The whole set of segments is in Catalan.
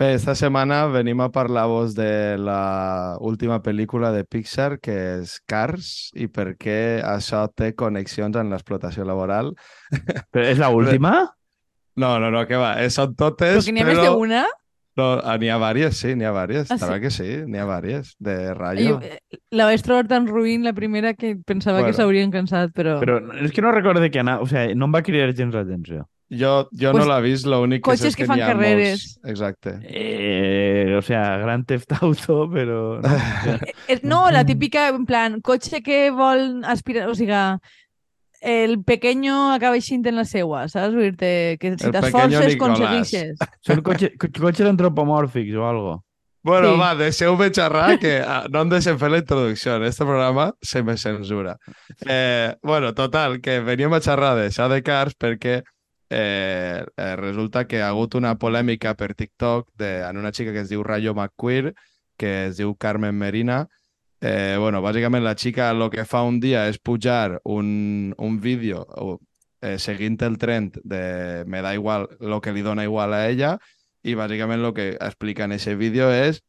Bé, esta setmana venim a parlar-vos de la última pel·lícula de Pixar, que és Cars, i per què això té connexions amb l'explotació laboral. Però és la última? No, no, no, que va, eh, són totes, Però que n'hi ha més d'una? No, ah, n'hi ha vàries, sí, n'hi ha vàries. Ah, sí? que sí, n'hi ha vàries, de rayo. Jo, eh, la vaig trobar tan ruïn la primera que pensava Bueno. que s'haurien cansat, però... Però és que no recordo de què anar. O sigui, no em va cridar gens l'atenció. Jo, jo Pues, no l'he vist, l'únic que sé és que, que fan n'hi ha carreres. molts. Exacte. Eh, o sea, Gran Theft Auto, però... No, Eh, eh, No, la típica, en plan, cotxe que vol aspirar... O sigui, el pequeño acaba eixint en la seua, saps? Vull dir que si El t'esforces, aconseguixes. Són cotxe, co- cotxes antropomòrfics o algo. Bueno, Sí. va, deixeu-me xerrar, que ah, no em deixem fer la introducció. En este programa se me censura. Eh, bueno, total, que veníem a xerrar de Cars perquè eh, eh, resulta que ha hagut una polèmica per TikTok de, en una xica que es diu Rayo McQueer, que es diu Carmen Merina. Eh, bueno, bàsicament la xica el que fa un dia és pujar un, un vídeo eh, seguint el trend de me da igual lo que li dona igual a ella i bàsicament el que explica en aquest vídeo és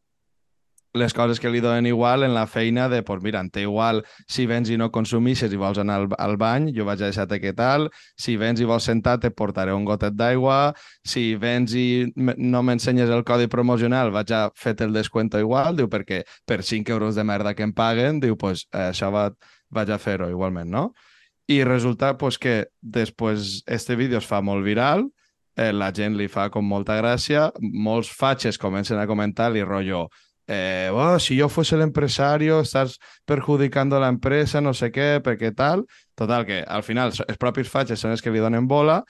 les coses que li donen igual en la feina de, pues mira, té igual si vens i no consumixes i vols anar al, al bany, jo vaig a deixar-te què tal, si vens i vols sentar te portaré un gotet d'aigua, si vens i no m'ensenyes el codi promocional vaig a fer-te el descuento igual, diu, perquè per 5 euros de merda que em paguen, diu, pues eh, això va, vaig a fer-ho igualment, no? I resulta pues, que després este vídeo es fa molt viral, eh, la gent li fa com molta gràcia, molts fatxes comencen a comentar-li rotllo eh, oh, si yo fuese el empresario, estás perjudicando a la empresa, no sé què, perquè tal. Total, que al final els propis fatxes són els que li donen bola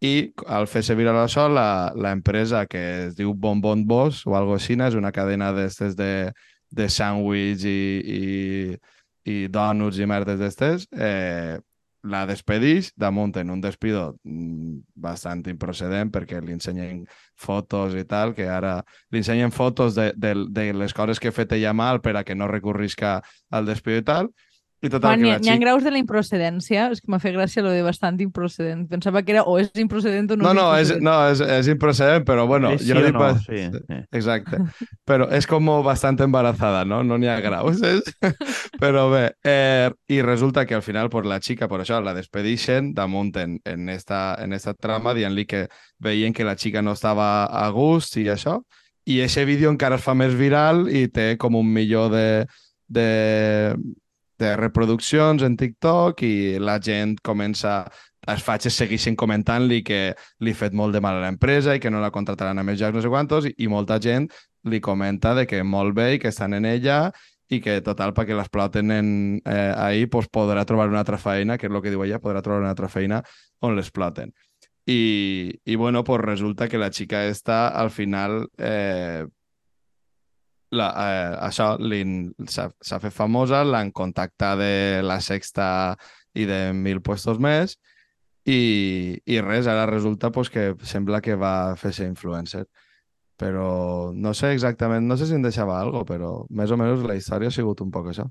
i al fer-se viral això, la, la empresa que es diu Bon Bon Boss o algo així, és una cadena d'estes de, de sàndwich i, i, i donuts i merdes d'estes, eh, la despedix damunt en un despido mm, bastant improcedent perquè li ensenyen fotos i tal, que ara li ensenyen fotos de, de, de les coses que ha fet ella mal per a que no recurrisca al despido i tal. I total, Quan que n'hi la ha, n'hi ha graus de la improcedència, és que m'ha fet gràcia lo de bastant improcedent. Pensava que era o és improcedent o no, No, no, és, no és, és improcedent, però bueno, És sí jo no o dic no, pas- sí, sí. Exacte. Però és com bastant embarazada, no? No n'hi ha graus. És... Però bé, eh, i resulta que al final pues, la xica, per això, la despedixen damunt en, en, esta, en esta trama, dient-li que veien que la xica no estava a gust i això, i aquest vídeo encara es fa més viral i té com un milió de, de, de reproduccions en TikTok i la gent comença els fatxes segueixen comentant-li que li ha fet molt de mal a l'empresa i que no la contrataran a més jocs, no sé quantos, i, i molta gent li comenta de que molt bé i que estan en ella i que, total, perquè l'exploten en, eh, ahir, pues, podrà trobar una altra feina, que és el que diu ella, podrà trobar una altra feina on l'exploten. I, i bueno, pues resulta que la xica esta, al final, eh, la, eh, això s'ha fet famosa, l'han contactat de La Sexta i de mil puestos més, i, i res, ara resulta pues, que sembla que va fer ser influencer. Però no sé exactament, no sé si em deixava algo, però més o menys la història ha sigut un poc això.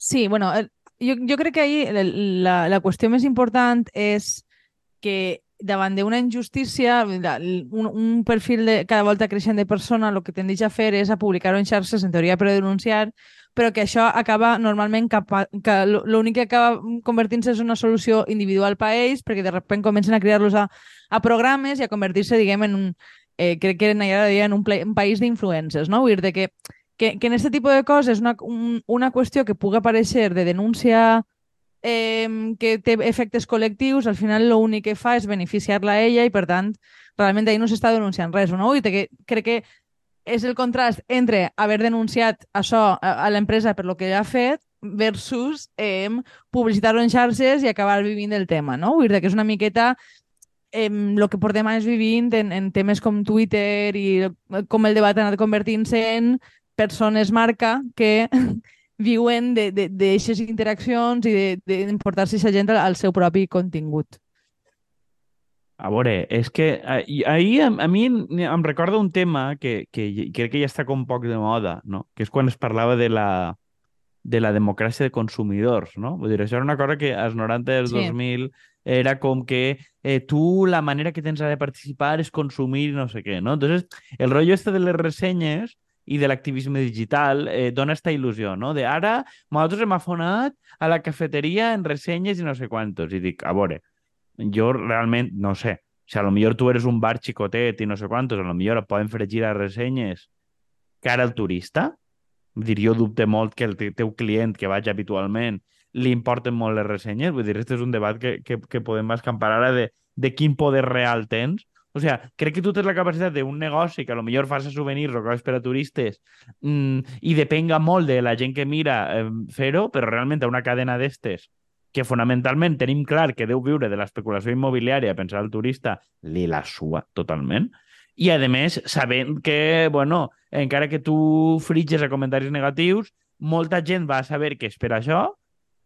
Sí, bueno, el- jo, jo crec que ahir la, la qüestió més important és que davant d'una injustícia, un, un perfil de cada volta creixent de persona, el que tendeix a fer és a publicar-ho en xarxes, en teoria per denunciar, però que això acaba normalment cap a, que l'únic que acaba convertint-se és una solució individual per a ells, perquè de sobte comencen a criar-los a, a programes i a convertir-se, diguem, en un, eh, crec que en, allà deia, en un, ple, un país d'influencers, no? Vull dir de que, que, que en aquest tipus de coses una, un, una qüestió que pugui aparèixer de denúncia eh, que té efectes col·lectius, al final l'únic que fa és beneficiar-la a ella i, per tant, realment ahir no s'està denunciant res, no? I que crec que és el contrast entre haver denunciat això a, l'empresa per lo que ella ha fet versus eh, publicitar-ho en xarxes i acabar vivint del tema, no? Vull dir que és una miqueta eh, el que portem anys vivint en, en temes com Twitter i eh, com el debat ha anat convertint-se en persones marca que viuen d'aixes interaccions i d'importar-se aquesta gent al, seu propi contingut. A veure, és que ahir a, a mi em em recorda un tema que, que crec que ja està com poc de moda, no? Que és quan es parlava de la de la democràcia de consumidors, no? Vull dir, això era una cosa que als 90 i als Sí. 2000 era com que eh, tu la manera que tens de participar és consumir no sé què, no? Entonces, el rotllo este de les ressenyes i de l'activisme digital eh, dona esta il·lusió, no? De ara, nosaltres hem afonat a la cafeteria en ressenyes i no sé quantos. I dic, a veure, jo realment no sé. O sigui, a lo millor tu eres un bar xicotet i no sé quantos, a lo millor poden fregir les ressenyes cara al turista. Vull dir, jo dubte molt que el te- teu client que vaig habitualment li importen molt les ressenyes. Vull dir, este és un debat que, que, que podem escampar ara de, de quin poder real tens. O sigui, crec que tu tens la capacitat d'un negoci que a lo millor fas souvenirs o coses per a turistes mm, i depenga molt de la gent que mira eh, fer-ho, però realment a una cadena d'estes que fonamentalment tenim clar que deu viure de l'especulació immobiliària, pensar el turista, li la sua totalment. I, a més, sabent que, bueno, encara que tu fritges a comentaris negatius, molta gent va a saber que és per això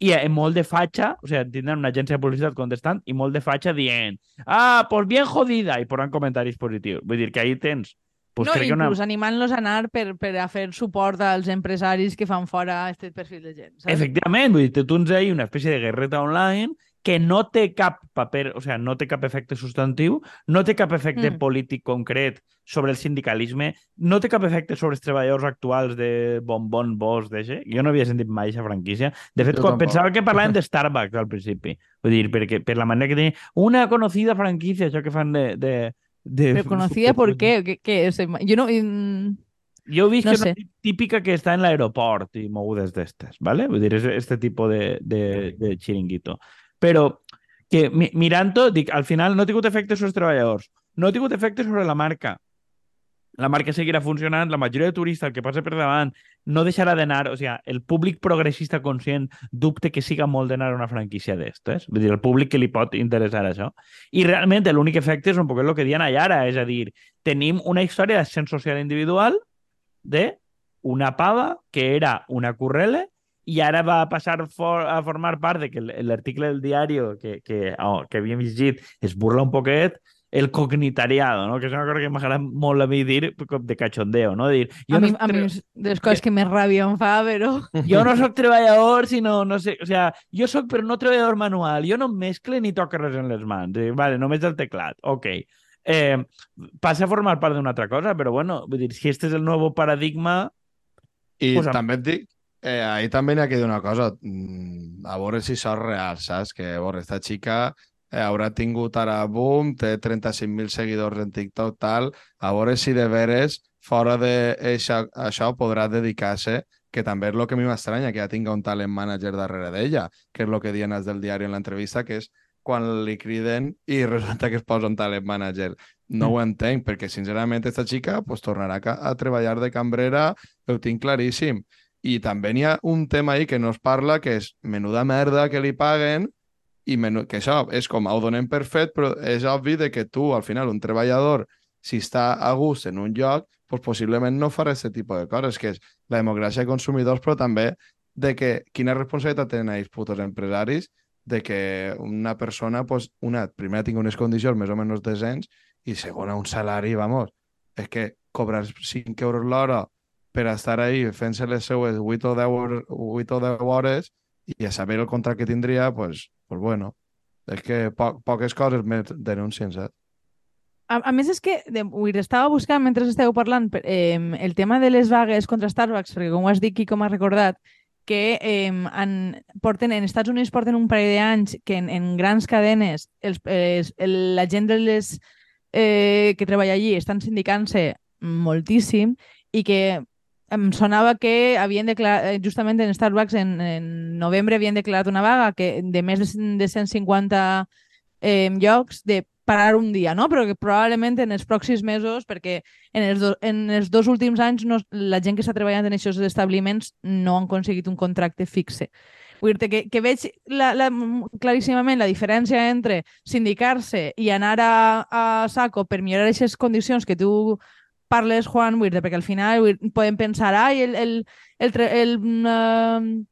i molt de fatxa, o sigui, tindran una agència de publicitat contestant i molt de fatxa dient ah, pues bien jodida, i posen comentaris positius. Vull dir que ahí tens pues no, crec que una... inclús animant-los a anar per, per a fer suport als empresaris que fan fora aquest perfil de gent. Saps? Efectivament, vull dir, tu tens ahí una espècie de guerreta online que no té cap paper, o sigui, no té cap efecte substantiu, no té cap efecte Mm. polític concret sobre el sindicalisme, no té cap efecte sobre els treballadors actuals de Bonbon, Bosch, d'eixe. Jo no havia sentit mai aquesta franquícia. De fet, Jo quan tampoc. pensava que parlaven de Starbucks al principi. Vull dir, perquè per la manera que tenia una conocida franquícia, això que fan de... de, de Pero conocida por qué, ¿qué, qué es? Yo no... mm, Jo he vist No que és sé. una típica que està en l'aeroport i mogudes d'estes, ¿vale? Vull dir, és este tipus de, de, de chiringuito. Però que mi, mirant-ho, dic, al final no ha tingut efecte sobre els treballadors, no ha tingut efecte sobre la marca. La marca seguirà funcionant, la majoria de turistes, el que passa per davant, no deixarà d'anar, o sigui, el públic progressista conscient dubte que siga molt d'anar a una franquícia d'estes. Vull dir, el públic que li pot interessar això. I realment l'únic efecte és un poc el que diuen allà ara, és a dir, tenim una història d'ascens social individual de una pava que era una currele i ara va passar for, a formar part de que l'article del diari que, que, oh, que havíem llegit es burla un poquet el cognitariado, no? que és una cosa que m'agrada molt a mi dir com de cachondeo, no? Dir, a, jo, mi, no a soc mi és de les coses que més ràbia em fa, però... jo no sóc treballador, sinó, no sé, o sea, jo sóc però no treballador manual, jo no mescle ni toco res en les mans, eh, vale, només el teclat, ok. Eh, passa a formar part d'una altra cosa, però bueno, vull dir, si este és el nou paradigma, I Pues amb- també et dic, eh, ahí també ha que dir una cosa, mm, a veure si és real, saps? Que, a veure, esta xica eh, haurà tingut ara boom, té 35.000 seguidors en TikTok, tal, a veure si de veres fora d'això això podrà dedicar-se que també és el que a mi m'estranya, que ja tinga un talent manager darrere d'ella, que és el que diuen els del diari en l'entrevista, que és quan li criden i resulta que es posa un talent manager. No Mm. ho entenc, perquè sincerament esta xica pues, tornarà a treballar de cambrera, ho tinc claríssim. I també n'hi ha un tema ahí que no es parla, que és menuda merda que li paguen, i menu... que això és com ho donem per fet, però és obvi de que tu, al final, un treballador, si està a gust en un lloc, pues possiblement no farà aquest tipus de coses, que és la democràcia de consumidors, però també de que quina responsabilitat tenen els putos empresaris de que una persona, pues, una, primera tingui unes condicions més o menys decents i segona, un salari, vamos, és que cobrar 5 euros l'hora per estar ahí fent-se les seues 8 o 10 hores, 8 o 10 hores i a saber el contracte que tindria, pues, pues bueno, és que po poques coses més denuncien, saps? A, a més, és que ho estava buscant mentre esteu parlant eh, el tema de les vagues contra Starbucks, perquè com ho has dit com has recordat, que eh, en, porten, en Estats Units porten un parell d'anys que en, en grans cadenes els, els, el, la gent de les, eh, que treballa allí estan sindicant-se moltíssim i que em sonava que havien declarat, eh, justament en Starbucks en, en novembre havien declarat una vaga que de més de, de 150 eh, llocs de parar un dia, no? però que probablement en els pròxims mesos, perquè en els, do, en els dos últims anys no, la gent que està treballant en aquests establiments no han aconseguit un contracte fixe. Vull dir que, que veig la, la, claríssimament la diferència entre sindicar-se i anar a, a saco per millorar aquestes condicions que tu parles, Juan, vull dir, perquè al final dir, podem pensar, ai, el, el, el, el, el, uh,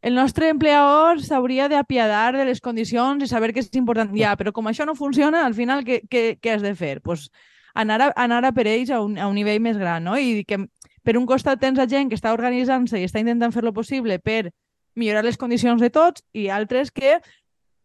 el nostre empleador s'hauria d'apiadar de les condicions i saber que és important. Ja, però com això no funciona, al final què, què, què has de fer? Pues anar, a, anar a per ells a un, a un nivell més gran, no? I que per un costat tens la gent que està organitzant-se i està intentant fer lo possible per millorar les condicions de tots i altres que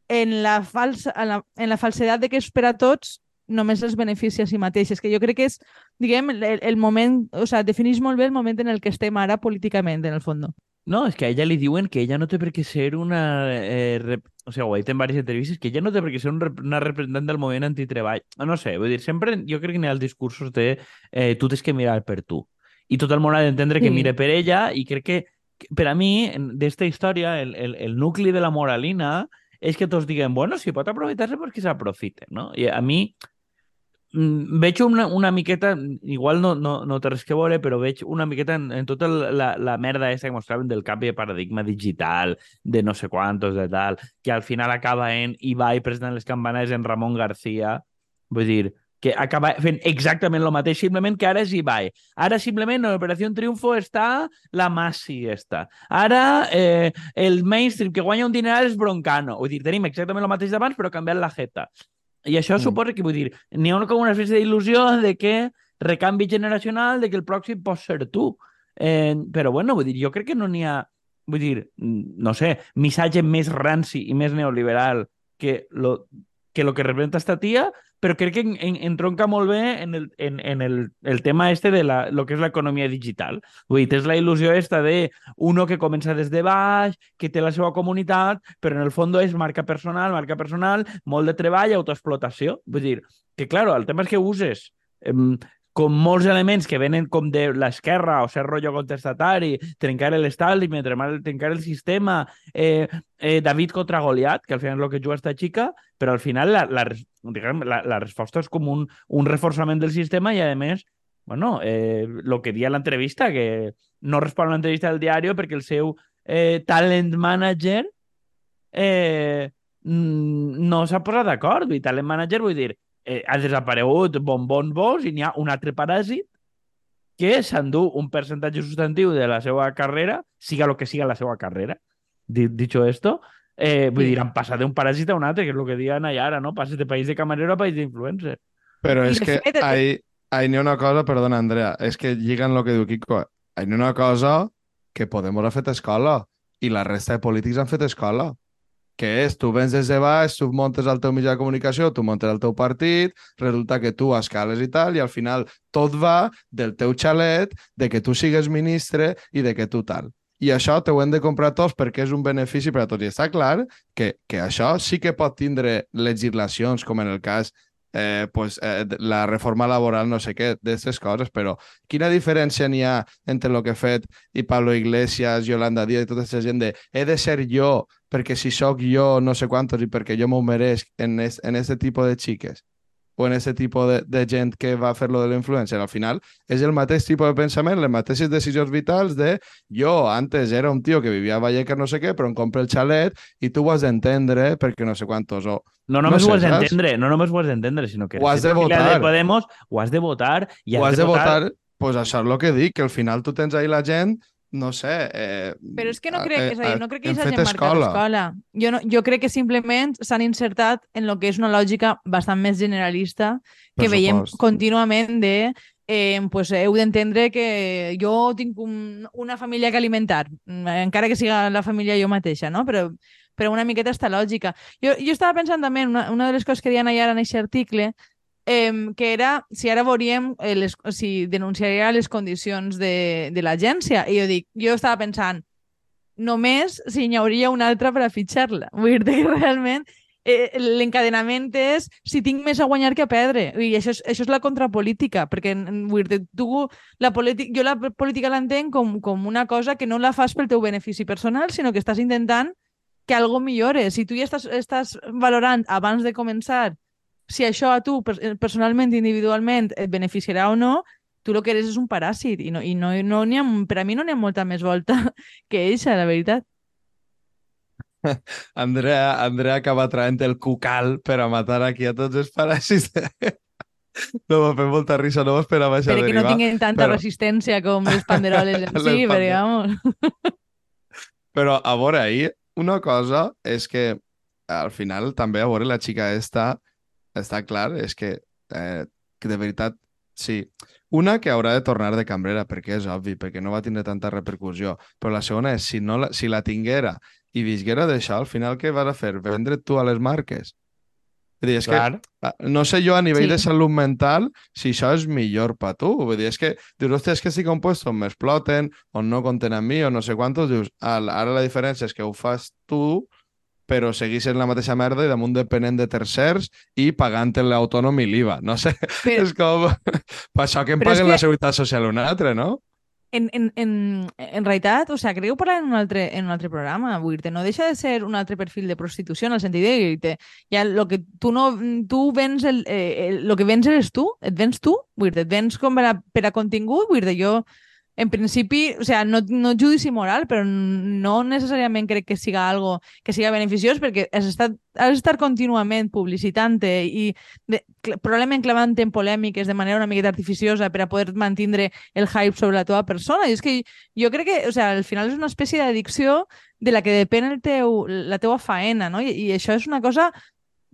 en la, falsa, en la, en la falsedat de que és per a tots només els beneficia a si mateixes, que jo crec que és, diguem, el, el moment, o sea, defineix molt bé el moment en el que estem ara políticament, en el fons. No, és que a ella li diuen que ella no té per què ser una... Eh, rep... O sigui, ho ha dit en diverses entrevistes, que ella no té per què ser un rep una representant del moviment antitreball. No sé, vull dir, sempre jo crec que n'hi ha els discursos de eh, tu tens que mirar per tu. I tot el món ha d'entendre sí. que mire per ella i crec que, per a mi, d'esta història, el, el, el nucli de la moralina és que tots diguem, bueno, si pot aprofitar-se, pues que s'aprofite, no? I a mi veig una, una miqueta, igual no, no, no té res que veure, però veig una miqueta en, en tota la, la merda aquesta que mostraven del canvi de paradigma digital, de no sé quantos, de tal, que al final acaba en Ibai presentant les campanes en Ramon García. Vull dir, que acaba fent exactament el mateix, simplement que ara és Ibai. Ara simplement en l'Operació Triunfo està la Massi està. Ara eh, el mainstream que guanya un dineral és Broncano. Vull dir, tenim exactament el mateix d'abans però canviant la jeta. I això mm. suposa que, vull dir, n'hi ha com una espècie d'il·lusió de que recanvi generacional, de que el pròxim pot ser tu. Eh, però, bueno, vull dir, jo crec que no n'hi ha, vull dir, no sé, missatge més ranci i més neoliberal que lo, que lo que representa esta tia, però crec que en, en, entronca molt bé en, el, en, en el, el tema este de la, lo que és l'economia digital. Vull dir, tens la il·lusió esta de uno que comença des de baix, que té la seva comunitat, però en el fons és marca personal, marca personal, molt de treball autoexplotació. Vull dir, que, claro, el tema és que uses com molts elements que venen com de l'esquerra o ser rotllo contestatari, trencar l'establishment, trencar el sistema, eh, eh, David contra Goliat, que al final és el que juga esta xica, però al final la, la, diguem, la, la resposta és com un, un reforçament del sistema i, a més, bueno, eh, lo que dia l'entrevista, que no respon a l'entrevista del diari perquè el seu eh, talent manager eh, no s'ha posat d'acord. I talent manager vull dir, eh, ha desaparegut Bonbon Bosch i n'hi ha un altre paràsit que s'endú un percentatge substantiu de la seva carrera, siga el que siga la seva carrera, dicho esto, eh, vull sí. dir, han passat d'un paràsit a un altre, que és el que diuen Nayara, no? Passes de país de camarero a país d'influencer. Però és que ahí, ahí n'hi ha una cosa, perdona, Andrea, és que lliguen el que diu Kiko, ahí n'hi ha una cosa que Podemos ha fet escola i la resta de polítics han fet escola que és, tu vens des de baix, tu montes el teu mitjà de comunicació, tu montes el teu partit, resulta que tu escales i tal, i al final tot va del teu xalet, de que tu sigues ministre i de que tu tal. I això t'ho hem de comprar tots perquè és un benefici per a tots. I està clar que, que això sí que pot tindre legislacions, com en el cas eh, pues, eh, la reforma laboral, no sé què, d'aquestes coses, però quina diferència n'hi ha entre el que ha fet i Pablo Iglesias, Yolanda Díaz i tota aquesta gent de he de ser jo perquè si sóc jo no sé quantos i perquè jo m'ho mereix en, es, en este tipus de xiques? O en aquest tipus de, de gent que va fer lo de l'influencer. Al final és el mateix tipus de pensament, les mateixes decisions vitals de jo antes era un tio que vivia a Vallecas no sé què, però em compra el xalet i tu ho has d'entendre perquè no sé quantos o... No només no sé, ho has d'entendre, no només ho has d'entendre, sinó que... Ho has de votar. De Podemos, ho has de votar i has, ho has de, de votar... votar pues això és el que dic, que al final tu tens ahí la gent no sé... Eh, Però és que no crec, és a dir, no crec que ells hagin marcat escola. Jo, no, jo crec que simplement s'han insertat en el que és una lògica bastant més generalista que veiem contínuament de eh, pues, heu d'entendre que jo tinc un, una família que alimentar, encara que siga la família jo mateixa, no? Però, però una miqueta esta lògica. Jo, jo estava pensant també, una, una de les coses que diuen allà en aquest article, eh, que era si ara veuríem eh, les, si denunciaria les condicions de, de l'agència. I jo dic, jo estava pensant, només si n'hi hauria una altra per a fitxar-la. Vull dir que realment eh, l'encadenament és si tinc més a guanyar que a perdre. I això és, això és la contrapolítica, perquè vull dir, tu, la jo la política l'entenc com, com una cosa que no la fas pel teu benefici personal, sinó que estàs intentant que algo millore. Si tu ja estàs, estàs valorant abans de començar si això a tu eh, personalment, individualment, et beneficiarà o no, tu el que eres és un paràsit i, no, i no, no ha, per a mi no n'hi ha molta més volta que eixa, la veritat. Andrea, Andrea acaba traient el cucal per a matar aquí a tots els paràsits. No m'ha fet molta risa, no m'esperava això Perquè no tinguin tanta però... resistència com les panderoles en si, perquè, vamos... Però, a veure, ahir, una cosa és que al final també, a veure, la xica esta està clar, és que, eh, que de veritat, sí, una que haurà de tornar de cambrera, perquè és obvi, perquè no va tindre tanta repercussió. Però la segona és, si, no la, si la tinguera i visguera d'això, al final què vas a fer? Vendre tu a les marques? Vull dir, és Clar. que ah, no sé jo a nivell Sí. de salut mental si això és millor per tu. Vull dir, és que dius, hòstia, és que estic a un lloc on m'exploten, on no compten amb mi, o no sé quantos, dius, "Al- ara la diferència és que ho fas tu, però seguís sent la mateixa merda i damunt depenent de tercers i pagant l'autònom i l'IVA. No sé, Però, és com... Per això que em paguen la que- seguretat social un altre, no? en, en, en, en realitat, o sigui, crec que ho parlarem en un altre, en un altre programa, vull dir no deixa de ser un altre perfil de prostitució en el sentit de dir-te, ja lo que tu no, tu vens el, eh, el, lo que vens eres tu, et vens tu, vull dir et vens com per a, per a contingut, vull dir jo en principi, o sea, no, no judici moral, però no necessàriament crec que siga algo que siga beneficiós perquè has estat, has d'estar contínuament publicitant-te i de, probablement clavant en polèmiques de manera una miqueta artificiosa per a poder mantindre el hype sobre la teva persona. I és que jo crec que, o sea, al final és una espècie d'addicció de la que depèn el teu, la teua faena, no? I, I això és una cosa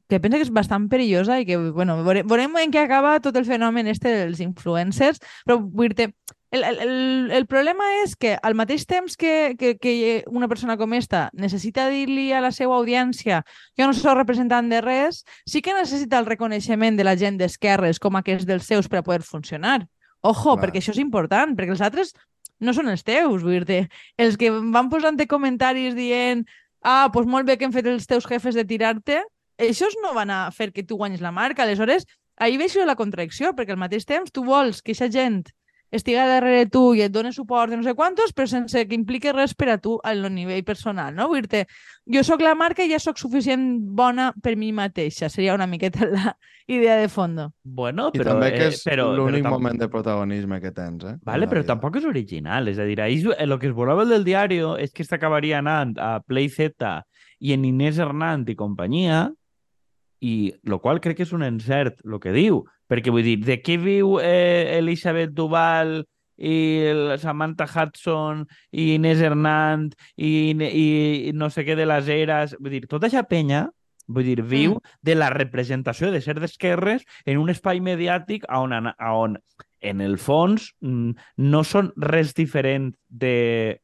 que penso que és bastant perillosa i que, bueno, veurem, veurem en què acaba tot el fenomen este dels influencers, però vull dir el, el, el, problema és que al mateix temps que, que, que una persona com esta necessita dir-li a la seva audiència jo no sóc representant de res, sí que necessita el reconeixement de la gent d'esquerres com aquests dels seus per a poder funcionar. Ojo, Clar. perquè això és important, perquè els altres no són els teus, vull dir Els que van posant comentaris dient ah, doncs molt bé que han fet els teus jefes de tirar-te, això no van a fer que tu guanyis la marca. Aleshores, ahir veig la contradicció, perquè al mateix temps tu vols que aquesta gent estiga darrere tu i et doni suport de no sé quantos, però sense que impliqui res per a tu al nivell personal, no? Vull dir jo sóc la marca i ja sóc suficient bona per mi mateixa. Seria una miqueta la idea de fondo. Bueno, I però... també que eh, és però, l'únic però tam- moment de protagonisme que tens, eh? Vale, però vida. tampoc és original. És a dir, ahir es- el que es volava del diari és que s'acabaria anant a Play Z i en Inés Hernán i companyia, i lo qual crec que és un encert, el que diu. Perquè vull dir, de què viu eh, Elisabet Duval i Samantha Hudson i Inés Hernán i, i, i no sé què de les eres... Vull dir, tota aquesta penya Vull dir, viu de la representació de ser d'esquerres en un espai mediàtic on, a on en el fons, mm, no són res diferent de,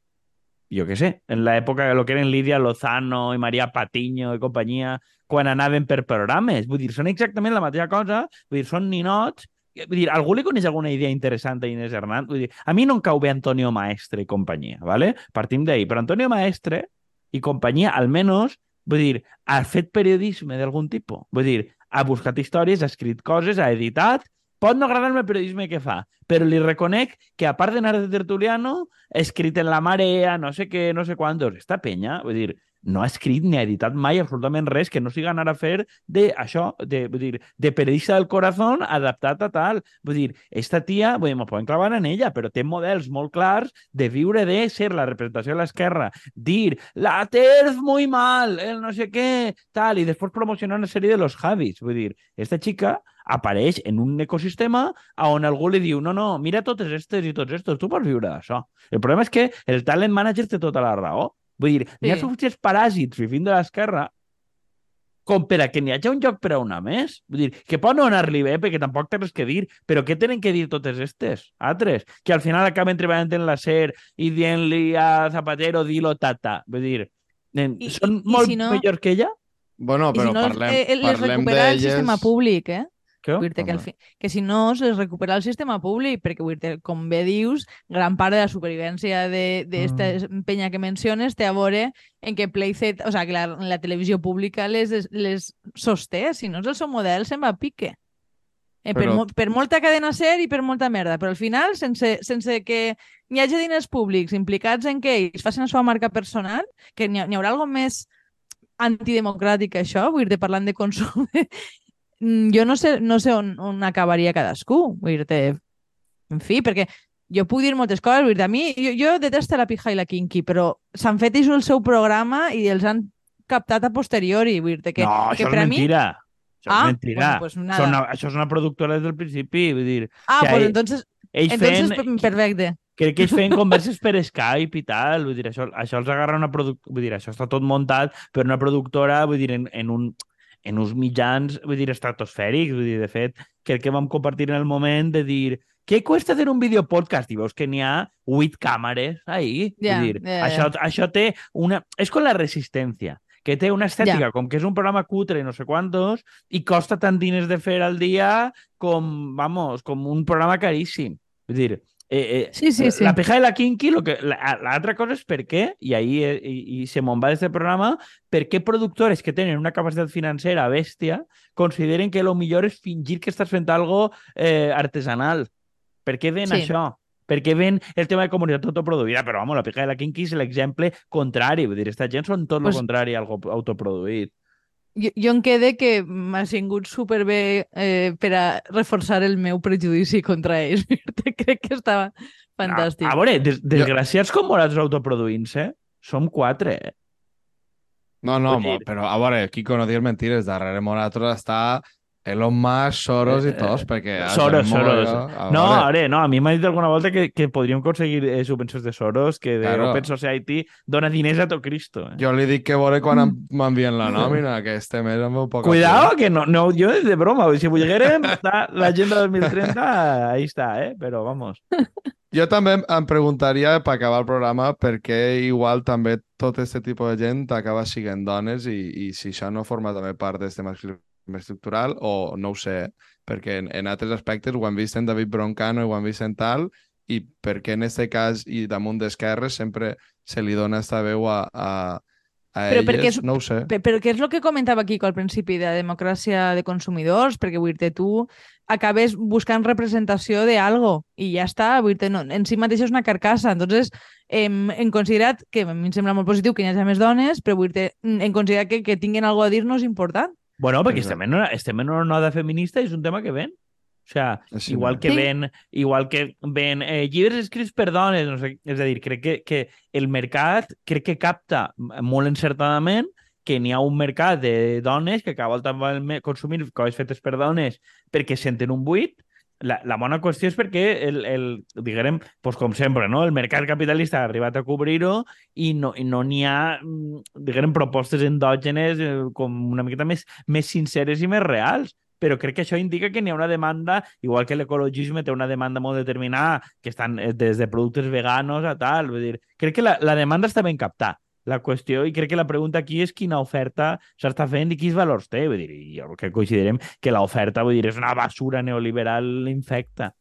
jo què sé, en l'època de lo que eren Lídia Lozano i Maria Patiño i companyia, quan anaven per programes. Vull dir, són exactament la mateixa cosa, vull dir, són ninots, Vull dir, algú li coneix alguna idea interessant a Inés Hernán? Vull dir, a mi no em cau bé Antonio Maestre i companyia, ¿vale? Partim d'ahir. Però Antonio Maestre i companyia, almenys, vull dir, ha fet periodisme d'algun tipus. Vull dir, ha buscat històries, ha escrit coses, ha editat, pot no agradar-me el periodisme que fa, però li reconec que, a part d'anar de tertuliano, escrit en La Marea, no sé què, no sé quantos. Esta penya, vull dir, no ha escrit ni ha editat mai absolutament res que no siga anar a fer de això, de, vull dir, de periodista del corazón adaptat a tal. Vull dir, esta tia, vull dir, m'ho poden clavar en ella, però té models molt clars de viure de ser la representació de l'esquerra, dir la TERF muy mal, el no sé què, tal, i després promocionar una sèrie de los Javis. Vull dir, esta xica apareix en un ecosistema a on algú li diu no, no, mira totes estes i tots estos, tu pots viure d'això. El problema és que el talent manager té tota la raó. Vull dir, sí. n'hi ha suficients paràsits vivint de l'esquerra com per a que n'hi hagi un lloc per a una més. Vull dir, que pot no anar-li bé, perquè tampoc té res que dir, però què tenen que dir totes estes, altres? Que al final acaben treballant en la SER i dient-li a Zapatero, dilo tata. Vull dir, nen, I- són i- i molt si no- millors que ella? Bueno, I però si no, parlem, eh, les parlem recupera el d'elles... sistema públic, eh? Què? Vull dir que, al fi... que si no, es recupera el sistema públic, perquè, vull dir, com bé dius, gran part de la supervivència d'esta Mm. penya que menciones té a veure en que Playset, o sea, que la, la televisió pública les, les sosté, si no és el seu model, se'n va a pique. Eh, per, Però- mo per molta cadena ser i per molta merda, però al final, sense, sense que n'hi hagi diners públics implicats en que ells facin la seva marca personal, que n'hi ha, n'hi haurà alguna més antidemocràtic que això, vull dir, parlant de consum, jo no sé, no sé on, on acabaria cadascú. Vull dir en fi, perquè jo puc dir moltes coses. Vull dir a mi, jo, jo detesto la pija i la kinky, però s'han fet ells el seu programa i els han captat a posteriori. Vull dir que, no, que això per és a mi... mentira. Això Ah, és mentira. bueno, pues nada. Són això és una productora des del principi. Vull dir, Ah, que pues entonces, ells entonces feien... per- perfecte. Crec que ells feien converses per Skype i tal, vull dir, això, això els agarra una productora, vull dir, això està tot muntat per una productora, vull dir, en, en, un, en uns mitjans, vull dir, estratosfèrics, vull dir, de fet, crec que vam compartir en el moment de dir què cuesta fer un vídeo podcast? I veus que n'hi ha vuit càmeres ahí. Ja, Vull dir, ja, ja. Això, això té una... És com la resistència, que té una estètica Ja. com que és un programa cutre i no sé quantos i costa tant diners de fer al dia com, vamos, com un programa caríssim. Vull dir, eh, eh, Sí, sí, sí. la peja de la Kinky, lo que, la- l'altra cosa és per què, i ahí eh, i, i se me'n va d'aquest programa, per què productores que tenen una capacitat financera bèstia consideren que lo millor és fingir que estàs fent algo eh, artesanal. Per què ven Sí. això? Per què ven el tema de comunitat autoproduïda? Però, vamos, la peja de la Kinky és l'exemple contrari. Vull dir, esta gent són tot Pues- el contrari a algo autoproduït. Jo, jo em quede que m'ha sigut superbé eh, per a reforçar el meu prejudici contra ells. Crec que estava fantàstic. A, a veure, des, desgraciats com nosaltres autoproduint-se, som quatre, eh? No, no, dir- però a veure, Kiko, no digues mentires, darrere nosaltres està Elon Musk, Soros i Eh, tots, perquè... a Soros, Soros. jo, a No, veure, a veure, no, a mi m'ha dit alguna volta que, que podríem aconseguir eh, subvencions de Soros, que de Claro. Open Society dona diners a tot Cristo. Eh? Jo li dic que veure quan em- m'envien la nòmina, que este mes em veu poc a Cuidado, que no, no, jo de broma, si volguérem, l'agenda 2030, ahí està, eh? Però vamos. Jo també em preguntaria, per acabar el programa, per què igual també tot aquest tipus de gent acaba siguent dones i, i si això no forma també part d'aquest masclisme estructural o no ho sé, perquè en, en altres aspectes ho hem vist en David Broncano i ho hem vist en tal, i per què en aquest cas i damunt d'esquerres sempre se li dona esta veu a, a, a Però elles, perquè és- no ho sé. Pe- Però què és el que comentava Kiko al principi de la democràcia de consumidors? Perquè vull dir tu acabes buscant representació de algo i ja està, vull dir no, en si mateix és una carcassa. Entonces, hem, hem considerat que a mi em sembla molt positiu que hi hagi més dones, però vull dir hem considerat que, que tinguin alguna a dir-nos important. Bueno, perquè Exacte. estem en, una, estem en una onada feminista i és un tema que ven. O sea, igual que Sí. ven, igual que ven eh, llibres escrits per dones, no sé, és a dir, crec que, que el mercat crec que capta molt encertadament que n'hi ha un mercat de dones que cada volta volen consumir coses fetes per dones perquè senten un buit. La, la bona qüestió és perquè el, el diguem, pues com sempre, no? el mercat capitalista ha arribat a cobrir-ho i no i no n'hi ha, mm, diguem, propostes endògenes eh, com una miqueta més, més sinceres i més reals però crec que això indica que n'hi ha una demanda, igual que l'ecologisme té una demanda molt determinada, que estan eh, des de productes veganos a tal, vull dir, crec que la, la demanda està ben captada. La qüestió, i crec que la pregunta aquí és quina oferta s'està fent i quins valors té. Vull dir, jo crec que coincidirem que l'oferta, vull dir, és una basura neoliberal infecta.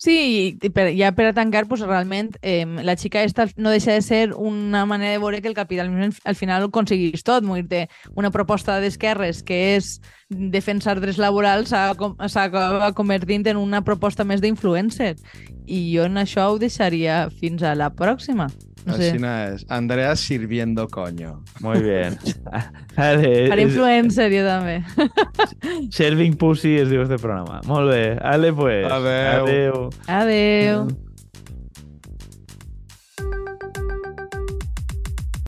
Sí, per, ja per a tancar, pues, realment eh, la xica esta no deixa de ser una manera de veure que el capitalisme al final ho aconseguís tot. Dir una proposta d'esquerres que és defensar drets laborals s'acaba convertint en una proposta més d'influencer. I jo en això ho deixaria fins a la pròxima. No sé. Així és. Andrea sirviendo coño. Molt bé. Ale, Per influencer, jo també. Serving Pussy es diu este programa. Molt bé. Ale, pues. Adeu. Adeu. Adeu.